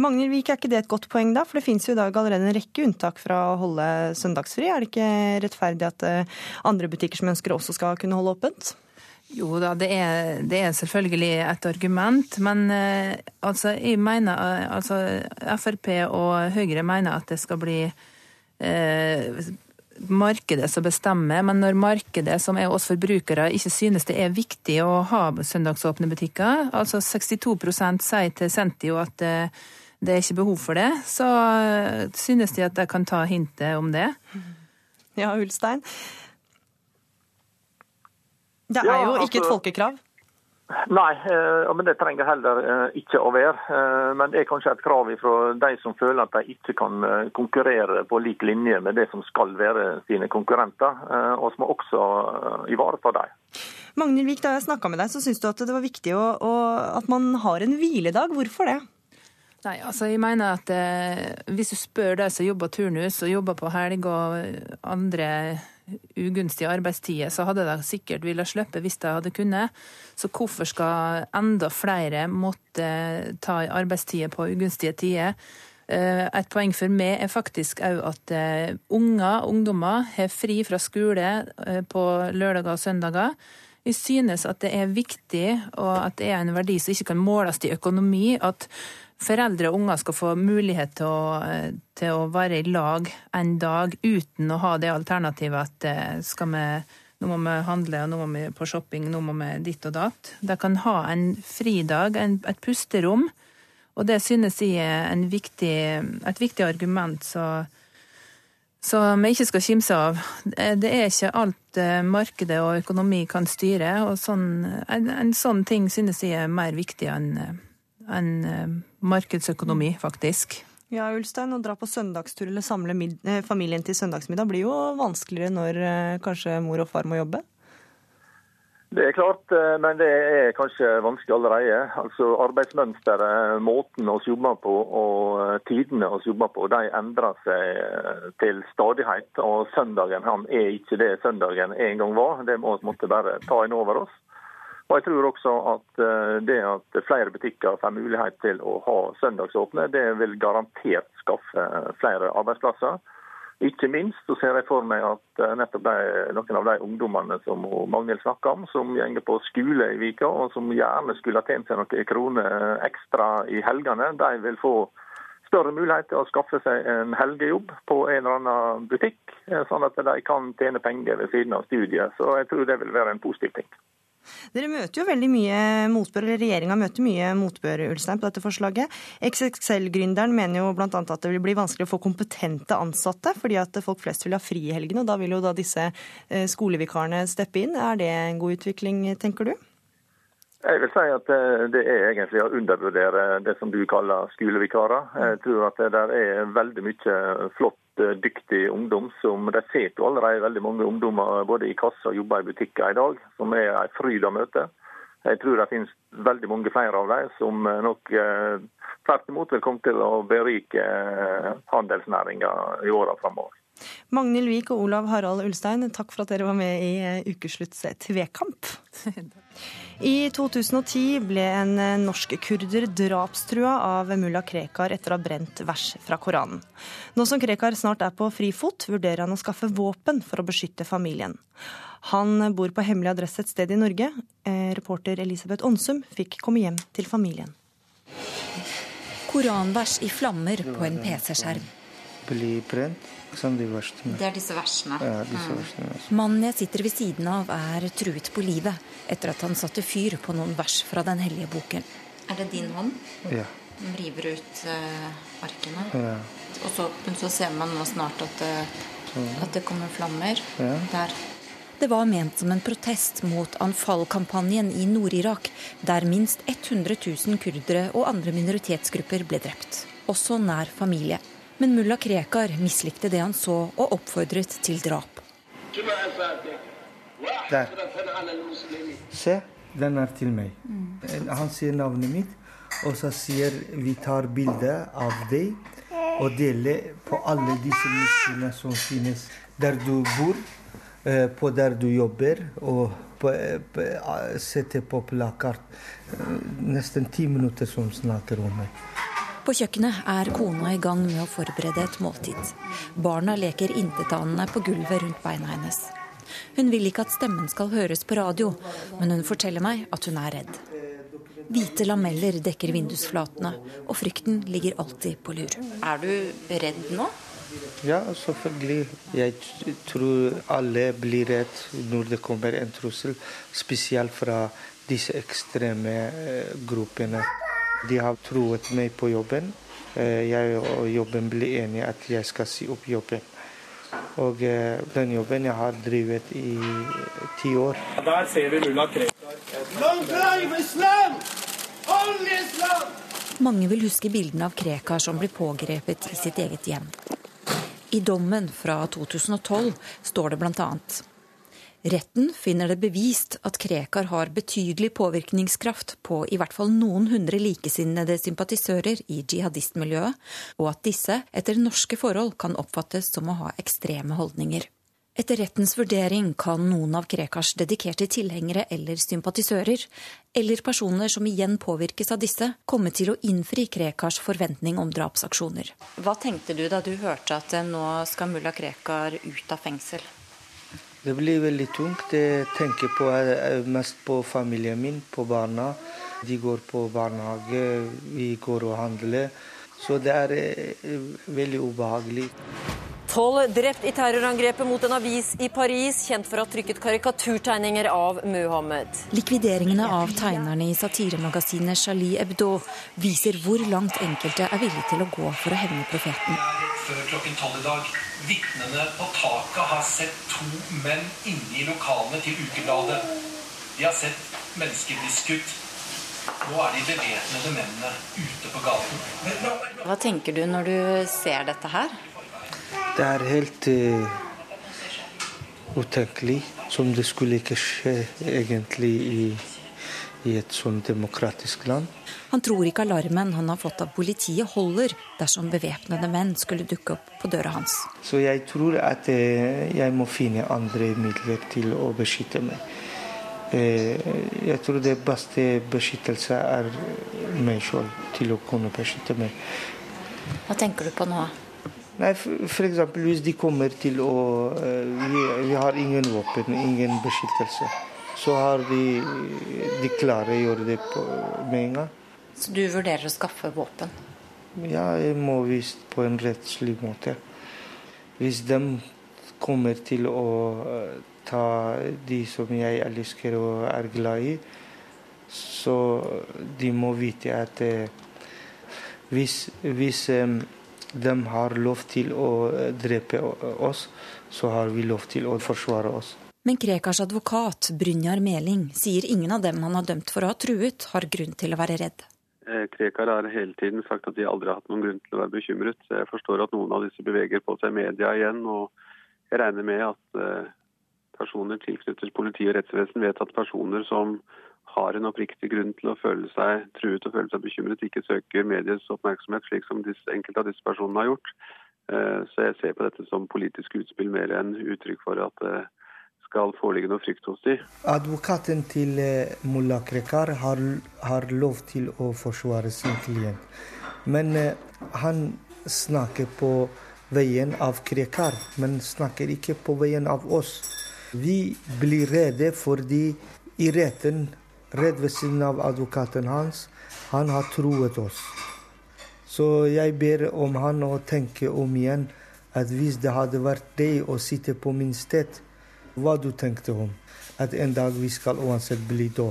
Magnhild er ikke det et godt poeng da? For det finnes jo i dag allerede en rekke unntak fra å holde søndagsfri. Er det ikke rettferdig at eh, andre butikker som ønsker også skal kunne holde åpent? Jo da, det er, det er, selvfølgelig et argument. Men eh, altså, jeg mener, altså, Frp og Høyre mener at det skal bli eh, markedet som bestemmer, men når markedet, som er oss forbrukere, ikke synes det er viktig å ha søndagsåpne butikker, altså 62% sier til Sentio at eh, det er ikke behov for det, så eh, synes de at de kan ta hintet om det. Ja, Ulstein. Det er jo ikke et altså- folkekrav. Nei, eh, men det trenger heller eh, ikke å være. Eh, men det er kanskje et krav fra de som føler at de ikke kan konkurrere på lik linje med det som skal være sine konkurrenter. Og som også ivareta dem. Magnhild da jeg snakka med deg, så syns du at det var viktig å, å, at man har en hviledag. Hvorfor det? Nei, altså jeg mener at eh, Hvis du spør de som jobber turnus og jobber på helg og andre ugunstige arbeidstider, så hadde de sikkert villet slippe hvis de hadde kunnet. Så hvorfor skal enda flere måtte ta arbeidstider på ugunstige tider? Eh, et poeng for meg er faktisk òg at eh, unger, ungdommer, har fri fra skole på lørdager og søndager. Vi synes at det er viktig, og at det er en verdi som ikke kan måles i økonomi. at foreldre og unger skal få mulighet til å, til å, være i lag en dag uten å ha det alternativet at eh, skal vi, nå må vi handle, og nå må vi på shopping, nå må vi ditt og datt. De kan ha en fridag, en, et pusterom, og det synes jeg er viktig, et viktig argument så vi ikke skal kimse av. Det er ikke alt eh, markedet og økonomi kan styre, og sånn, en, en sånn ting synes jeg er mer viktig enn en eh, markedsøkonomi, faktisk. Ja, Ulstein, å dra på søndagstur eller samle eh, familien til søndagsmiddag blir jo vanskeligere når eh, kanskje mor og far må jobbe? Det er klart, men det er kanskje vanskelig allerede. Altså Arbeidsmønsteret, måten vi jobber på og tidene vi jobber på, de endrer seg til stadighet. Og søndagen han er ikke det søndagen en gang var. Det må vi bare ta inn over oss. Og jeg tror også at eh, det at flere butikker får mulighet til å ha søndagsåpne, det vil garantert skaffe flere arbeidsplasser. Ikke minst så ser jeg for meg at eh, nettopp de, noen av de ungdommene som Magnhild snakker om, som går på skole i Vika, og som gjerne skulle ha tjent seg noen kroner ekstra i helgene, de vil få større mulighet til å skaffe seg en helgejobb på en eller annen butikk, eh, sånn at de kan tjene penger ved siden av studiet. Så jeg tror det vil være en positiv ting. Dere møter jo veldig mye motbør, eller regjeringa møter mye motbør Ulstein, på dette forslaget. XXL-gründeren mener jo bl.a. at det vil bli vanskelig å få kompetente ansatte, fordi at folk flest vil ha fri i helgene. og Da vil jo da disse eh, skolevikarene steppe inn. Er det en god utvikling, tenker du? Jeg vil si at eh, det er egentlig å undervurdere det som du kaller skolevikarer. Jeg tror at det er veldig mye flott Eh, dyktig ungdom. som De ser jo allerede veldig mange ungdommer både i kassa og jobber i butikker i dag, som er en fryd å møte. Jeg tror det finnes veldig mange flere av dem som eh, nok eh, tvert imot vil komme til å berike handelsnæringa i åra framover. Magnhild Wiik og Olav Harald Ulstein, takk for at dere var med i eh, Ukeslutts tvekamp. I 2010 ble en eh, norsk kurder drapstrua av mulla Krekar etter å ha brent vers fra Koranen. Nå som Krekar snart er på frifot, vurderer han å skaffe våpen for å beskytte familien. Han bor på hemmelig adresse et sted i Norge. Eh, reporter Elisabeth Onsum fikk komme hjem til familien. Koranvers i flammer på en PC-skjerm. Bli brent som de verste. Det er disse versene. Ja, disse mm. versene. Mannen jeg sitter ved siden av, er truet på livet etter at han satte fyr på noen vers fra Den hellige boken. Er det din hånd? Ja. Den river ut uh, arkene? Ja. Og så, så, ser man nå snart at det, at det kommer flammer ja. der. Det var ment som en protest mot Anfal-kampanjen i Nord-Irak, der minst 100 000 kurdere og andre minoritetsgrupper ble drept. Også nær familie. Men mulla Krekar mislikte det han så, og oppfordret til drap. Der. Se, den er til meg. Han sier navnet mitt, og så sier vi tar bilde av deg og deler på alle disse muslimene som finnes der du bor, eh, på der du jobber, og på, eh, på, eh, setter på plakat. Nesten ti minutter som snakker om meg. På kjøkkenet er kona i gang med å forberede et måltid. Barna leker intetanende på gulvet rundt beina hennes. Hun vil ikke at stemmen skal høres på radio, men hun forteller meg at hun er redd. Hvite lameller dekker vindusflatene, og frykten ligger alltid på lur. Er du redd nå? Ja, selvfølgelig. Jeg tror alle blir redd når det kommer en trussel, spesielt fra disse ekstreme eh, gruppene. De har troet meg på jobben. Eh, jeg og jobben ble enige at jeg skal si opp jobben. Og eh, den jobben jeg har drevet i ti år. Der ser vi mulla Krekar. Mange vil huske bildene av Krekar som blir pågrepet i sitt eget hjem. I dommen fra 2012 står det bl.a.: Retten finner det bevist at Krekar har betydelig påvirkningskraft på i hvert fall noen hundre likesinnede sympatisører i jihadistmiljøet, og at disse etter norske forhold kan oppfattes som å ha ekstreme holdninger. Etter rettens vurdering kan noen av Krekars dedikerte tilhengere eller sympatisører, eller personer som igjen påvirkes av disse, komme til å innfri Krekars forventning om drapsaksjoner. Hva tenkte du da du hørte at nå skal mulla Krekar ut av fengsel? Det blir veldig tungt. Jeg tenker på, mest på familien min, på barna. De går på barnehage, vi går og handler. Så det er eh, veldig ubehagelig. Tolv drept i terrorangrepet mot en avis i Paris, kjent for å ha trykket karikaturtegninger av Muhammed. Likvideringene av tegnerne i satiremagasinet Charlie Hebdo viser hvor langt enkelte er villige til å gå for å hevne profeten. Før klokken tolv i dag Vitnene på taket har sett to menn inne i lokalene til ukebladet. De har sett mennesker bli skutt. Nå er de bevæpnede mennene ute på gaten. Hva tenker du når du ser dette her? Det er helt uh, utenkelig. Som det skulle ikke skje egentlig i, i et sånn demokratisk land. Han tror ikke alarmen han har fått av politiet holder dersom bevæpnede menn skulle dukke opp på døra hans. Så jeg tror at eh, jeg må finne andre midler til å beskytte meg. Eh, jeg tror det beste beskyttelse er meg selv, til å kunne beskytte meg. Hva tenker du på nå? Nei, F.eks. hvis de kommer til å eh, vi, vi har ingen våpen, ingen beskyttelse. Så har de, de klarer å gjøre det på, med en gang. Så du vurderer å skaffe våpen? Ja, jeg må visst på en rettslig måte. Hvis de kommer til å eh, ta de som jeg elsker og er glad i, så de må vite at eh, hvis, hvis eh, de har lov til å drepe oss, så har vi lov til å forsvare oss. Men Krekars advokat Brynjar Meling sier ingen av dem han har dømt for å ha truet, har grunn til å være redd. Eh, Krekar har hele tiden sagt at de aldri har hatt noen grunn til å være bekymret. Jeg forstår at noen av disse beveger på seg media igjen, og jeg regner med at eh, personer tilknyttet politi og rettsvesen vet at personer som har en oppriktig grunn til å føle seg truet og føle seg bekymret, ikke søker medies oppmerksomhet, slik som enkelte av disse personene har gjort. Eh, så jeg ser på dette som politisk utspill mer enn uttrykk for at skal foreligge noe frykt hos dem. Advokaten til eh, mulla Krekar har, har, lov til å forsvare sin klient. Men eh, han snakker på veien av Krekar, men snakker ikke på veien av oss. Vi blir redde fordi i retten, rett ved siden av advokaten hans, han har troet oss. Så jeg ber om han å tenke om igjen at hvis det hadde vært deg å sitte på min sted, hva du tenkte om at en dag vi skal uansett bli da.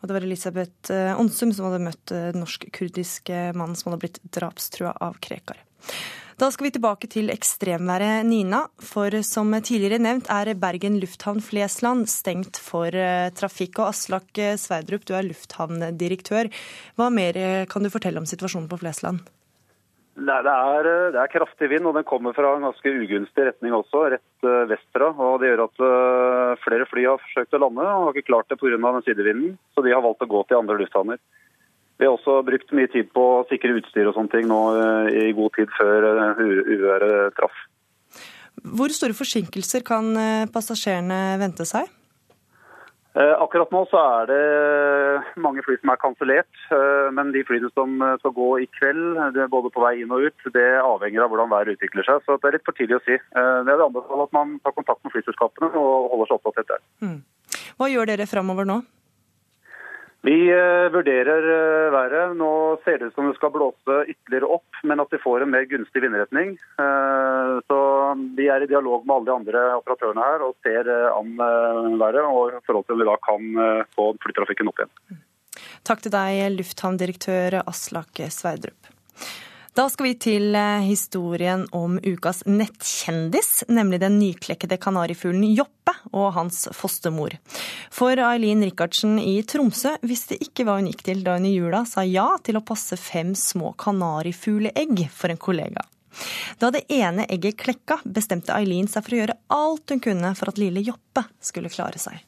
Og det var Elisabeth Onsum som hadde møtt norsk-kurdiske mannen som hadde blitt drapstrua av Krekar. Da skal vi tilbake til ekstremværet Nina. For som tidligere nevnt er Bergen lufthavn Flesland stengt for eh, trafikk. Og Aslak Sverdrup, du er lufthavndirektør. Hva mer eh, kan du fortelle om situasjonen på Flesland? Det er, det er, kraftig vind, og den kommer fra en ganske ugunstig retning også, rett vestfra. og Det gjør at flere fly har forsøkt å lande og har ikke klart det pga. den sidevinden. Så de har valgt å gå til andre lufthavner. Vi har også brukt mye tid på å sikre utstyr og sånne ting nå eh, i god tid før eh, uværet traff. Hvor store forsinkelser kan eh, passasjerene vente seg? Akkurat nå så er det mange fly som er kansellert. Men de flyene som skal gå i kveld, både på vei inn og ut, det avhenger av hvordan været utvikler seg. Så det er litt for tidlig å si. Jeg vil anbefale at man tar kontakt med flyselskapene og holder seg oppdatert der. Mm. Hva gjør dere framover nå? Vi eh, vurderer eh, været. Nå ser det ut som det skal blåse ytterligere opp, men at vi får en mer gunstig vindretning. Eh, så Vi er i dialog med alle de andre operatørene her og ser an været og i forhold til om vi da kan få flytrafikken opp igjen. Takk til deg, lufthavndirektør Aslak Sverdrup. Da skal vi til eh, historien om ukas nettkjendis, nemlig den nyklekkede kanarifuglen Joppe og hans fostermor. For Eileen Rikardsen i Tromsø visste ikke hva hun gikk til da hun i jula sa ja til å passe fem små kanarifugleegg for en kollega. Da det ene egget klekka, bestemte Eileen seg for å gjøre alt hun kunne for at lille Joppe skulle klare seg.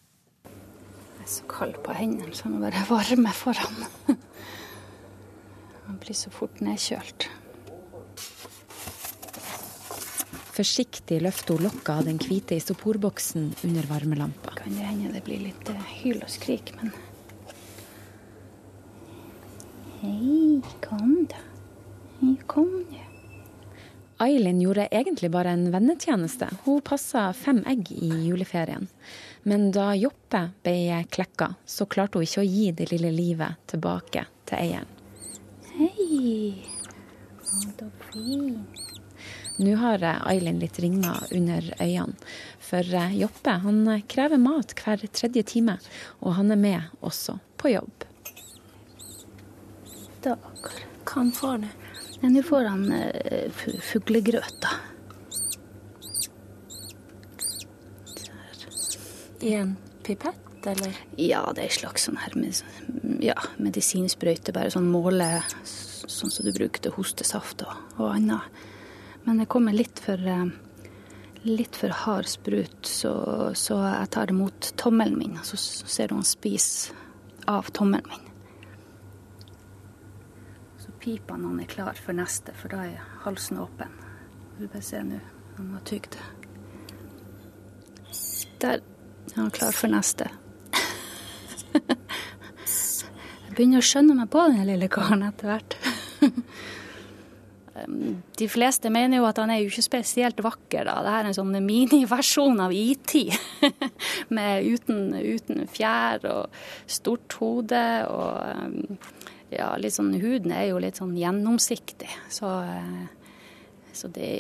Jeg er så kald på hendene, så jeg må bare varme foran. Man blir så fort nedkjølt. Forsiktig løfter hun lokket av den hvite isoporboksen under varmelampa. Kan det hende det blir litt eh, hyl og skrik, men Hei, kom da. Hei, kom du. Ailin gjorde egentlig bare en vennetjeneste. Hun passa fem egg i juleferien. Men da Joppe ble klekka, så klarte hun ikke å gi det lille livet tilbake til eieren. Hei. Å, så fint. Nå har Ailin litt ringer under øynene. For eh, Joppe han krever mat hver tredje time, og han er med også på jobb. Dager. Hva han får nå? Nå får han uh, fuglegrøt, da. I en pipett, eller? Ja, det er en slags sånn her med, ja, medisinsprøyte. Bare sånn måle sånn som du bruker til hostesaft og, og annet. Men det kommer litt for, eh, litt for hard sprut, så, så, jeg tar det mot tommelen min. Så ser du han spiser av tommelen min. Så piper når han er klar for neste, for da er halsen åpen. Du bare se nå. Han har tygd. Der er han klar for neste. Jeg begynner å skjønne meg på den lille karen etter hvert. De fleste mener jo at han er jo ikke spesielt vakker. da. Det er en sånn miniversjon av IT. Med uten, uten, fjær og stort hode. Og ja, litt sånn Huden er jo litt sånn gjennomsiktig. Så, så det,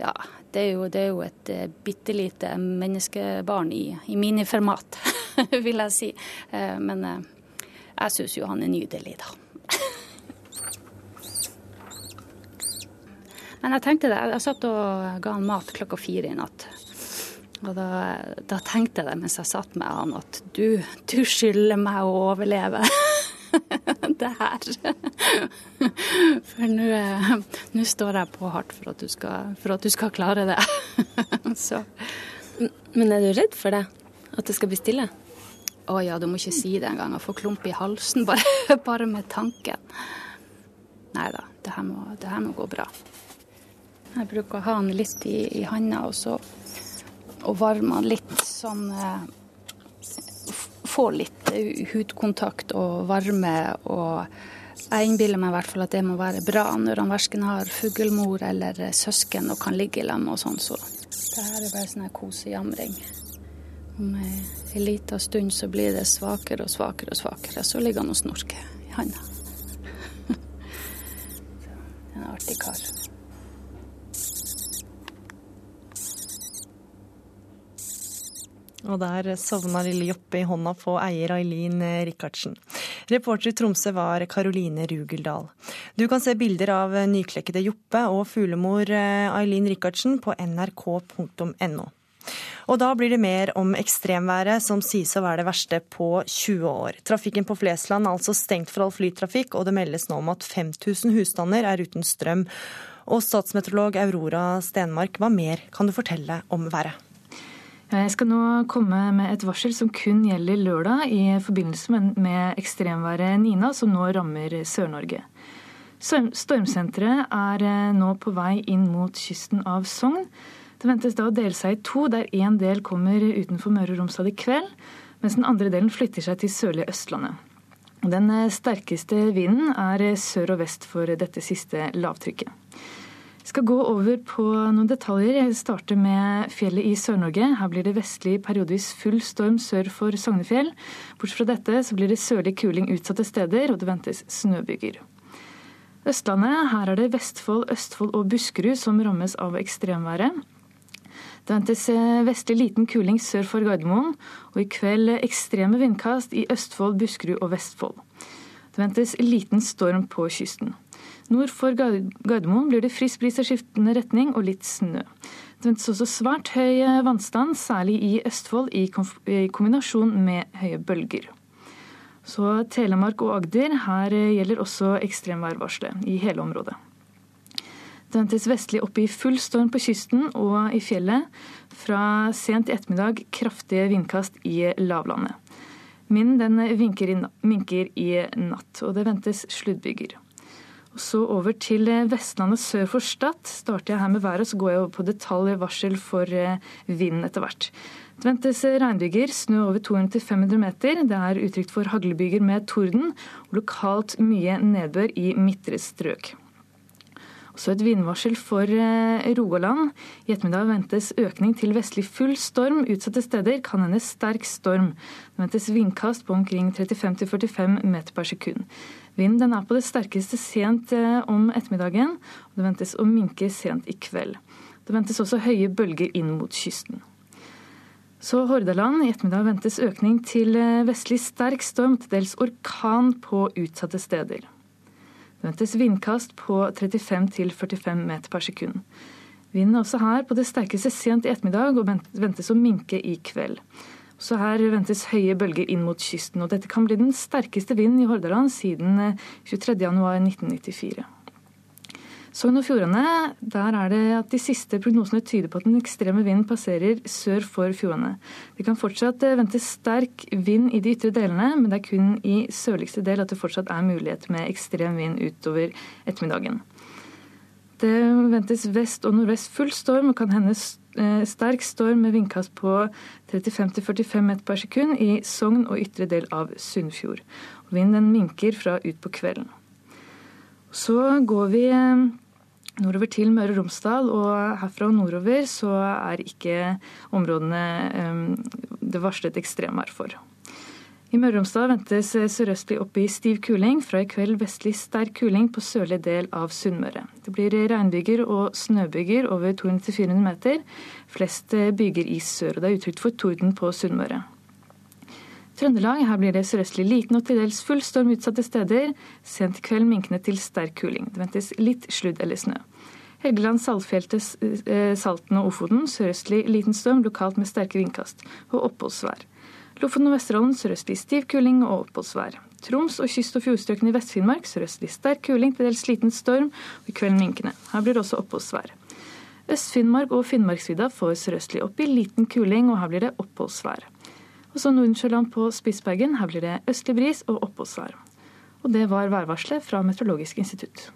ja, det, er jo, det er jo et eh, bitte lite menneskebarn i, i miniformat, vil jeg si. Eh, men eh, jeg syns jo han er nydelig, da. Men jeg tenkte det. Jeg satt og ga han mat klokka fire i natt. Og da, da tenkte jeg det mens jeg satt med han at du, du skylder meg å overleve. det her. For nå står jeg på hardt for at du skal, at du skal klare det. Så. Men er du redd for det? At det skal bli stille? Å ja, du må ikke si det engang. Jeg får klump i halsen bare, bare med tanken. Nei da, det det her må gå bra. Jeg bruker å ha den litt i, i handa og så og varme den litt sånn eh, Få litt hudkontakt og varme og jeg innbiller meg i hvert fall at det må være bra når han verken har fuglemor eller søsken og kan ligge i lag og sånn. Så det her er bare sånn kosejamring. Om ei lita stund så blir det svakere og svakere og svakere. Så ligger han og snorker i handa. artig kar. Og der sovna lille Joppe i hånda på eier Eileen Rikardsen. Reporter i Tromsø var Karoline Rugeldal. Du kan se bilder av nyklekkede Joppe og fuglemor Eileen Rikardsen på nrk.no. Og da blir det mer om ekstremværet, som sies å være det verste på 20 år. Trafikken på Flesland er altså stengt for all flytrafikk, og det meldes nå om at 5000 husstander er uten strøm. Og statsmeteorolog Aurora Stenmark, hva mer kan du fortelle om været? Jeg skal nå komme med et varsel som kun gjelder lørdag i forbindelse med ekstremværet Nina, som nå rammer Sør-Norge. Stormsenteret er nå på vei inn mot kysten av Sogn. Det ventes da å dele seg i to, der én del kommer utenfor Møre og Romsdal i kveld, mens den andre delen flytter seg til sørlige Østlandet. Den sterkeste vinden er sør og vest for dette siste lavtrykket. Skal gå over på noen detaljer. Jeg starter med fjellet i Sør-Norge. Her blir det vestlig periodevis full storm sør for Sognefjell. Bortsett fra dette så blir det sørlig kuling utsatte steder, og det ventes snøbyger. Østlandet, her er det Vestfold, Østfold og Buskerud som rammes av ekstremværet. Det ventes vestlig liten kuling sør for Gardermoen, og i kveld ekstreme vindkast i Østfold, Buskerud og Vestfold. Det ventes liten storm på kysten. Nord for Gardermoen blir det frisk bris i skiftende retning og litt snø. Det ventes også svært høy vannstand, særlig i Østfold, i kombinasjon med høye bølger. Så Telemark og Agder, her gjelder også ekstremværvarselet i hele området. Det ventes vestlig opp i full storm på kysten og i fjellet. Fra sent i ettermiddag kraftige vindkast i lavlandet. Vinden minker i natt, og det ventes sluddbyger. Så over til Vestlandet sør for Stad. Starter jeg her med været, så går jeg over på detaljvarsel for vind etter hvert. Det ventes regnbyger, snø over 200-500 meter. Det er utrygt for haglbyger med torden, og lokalt mye nedbør i midtre strøk. Også et vindvarsel for Rogaland. I ettermiddag ventes økning til vestlig full storm. Utsatte steder kan hende sterk storm. Det ventes vindkast på omkring 35-45 meter per sekund. Vinden er på det sterkeste sent om ettermiddagen, og det ventes å minke sent i kveld. Det ventes også høye bølger inn mot kysten. Så Hordaland. I ettermiddag ventes økning til vestlig sterk storm, til dels orkan på utsatte steder. Det ventes vindkast på 35-45 meter per sekund. Vinden er også her på det sterkeste sent i ettermiddag, og ventes å minke i kveld. Så her ventes høye bølger inn mot kysten, og dette kan bli den sterkeste vinden i Hordaland siden 23.1.1994. Sogn og Fjordane, der er det at de siste prognosene tyder på at den ekstreme vinden passerer sør for fjordene. Det kan fortsatt ventes sterk vind i de ytre delene, men det er kun i sørligste del at det fortsatt er mulighet med ekstrem vind utover ettermiddagen. Det ventes vest og nordvest full storm og kan hende sterk storm med vindkast på 35-45 meter per sekund i Sogn og ytre del av Sunnfjord. Vinden minker fra utpå kvelden. Så går vi nordover til Møre og Romsdal, og herfra og nordover så er ikke områdene det varslet ekstremvær for. I Møre og Romsdal ventes sørøstlig opp i stiv kuling, fra i kveld vestlig sterk kuling på sørlig del av Sunnmøre. Det blir regnbyger og snøbyger over 200-400 meter, flest byger i sør. og Det er utrygt for torden på Sunnmøre. Trøndelag, her blir det sørøstlig liten og til dels full storm utsatte steder. Sent i kveld minkende til sterk kuling. Det ventes litt sludd eller snø. Helgeland, Saltfjellet, Salten og Ofoten sørøstlig liten storm, lokalt med sterke vindkast. Og oppholdsvær. Lofoten og Vesterålen sørøstlig stiv kuling og oppholdsvær. Troms og kyst- og fjordstrøkene i Vest-Finnmark sørøstlig sterk kuling, til dels liten storm, og i kveld minkende. Her blir det også oppholdsvær. Øst-Finnmark og Finnmarksvidda får sørøstlig opp i liten kuling, og her blir det oppholdsvær. Og så Nordensjøland på Spitsbergen. Her blir det østlig bris og oppholdsvær. Og det var værvarselet fra Meteorologisk institutt.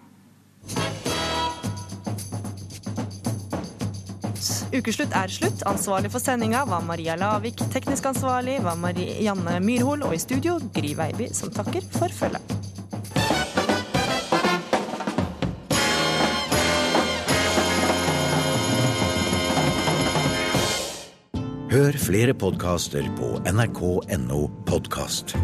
Ukeslutt er slutt. Ansvarlig for sendinga var Maria Lavik. Teknisk ansvarlig var Marianne Myrhol. Og i studio Gry Veiby, som takker for følget. Hør flere podkaster på nrk.no podkast.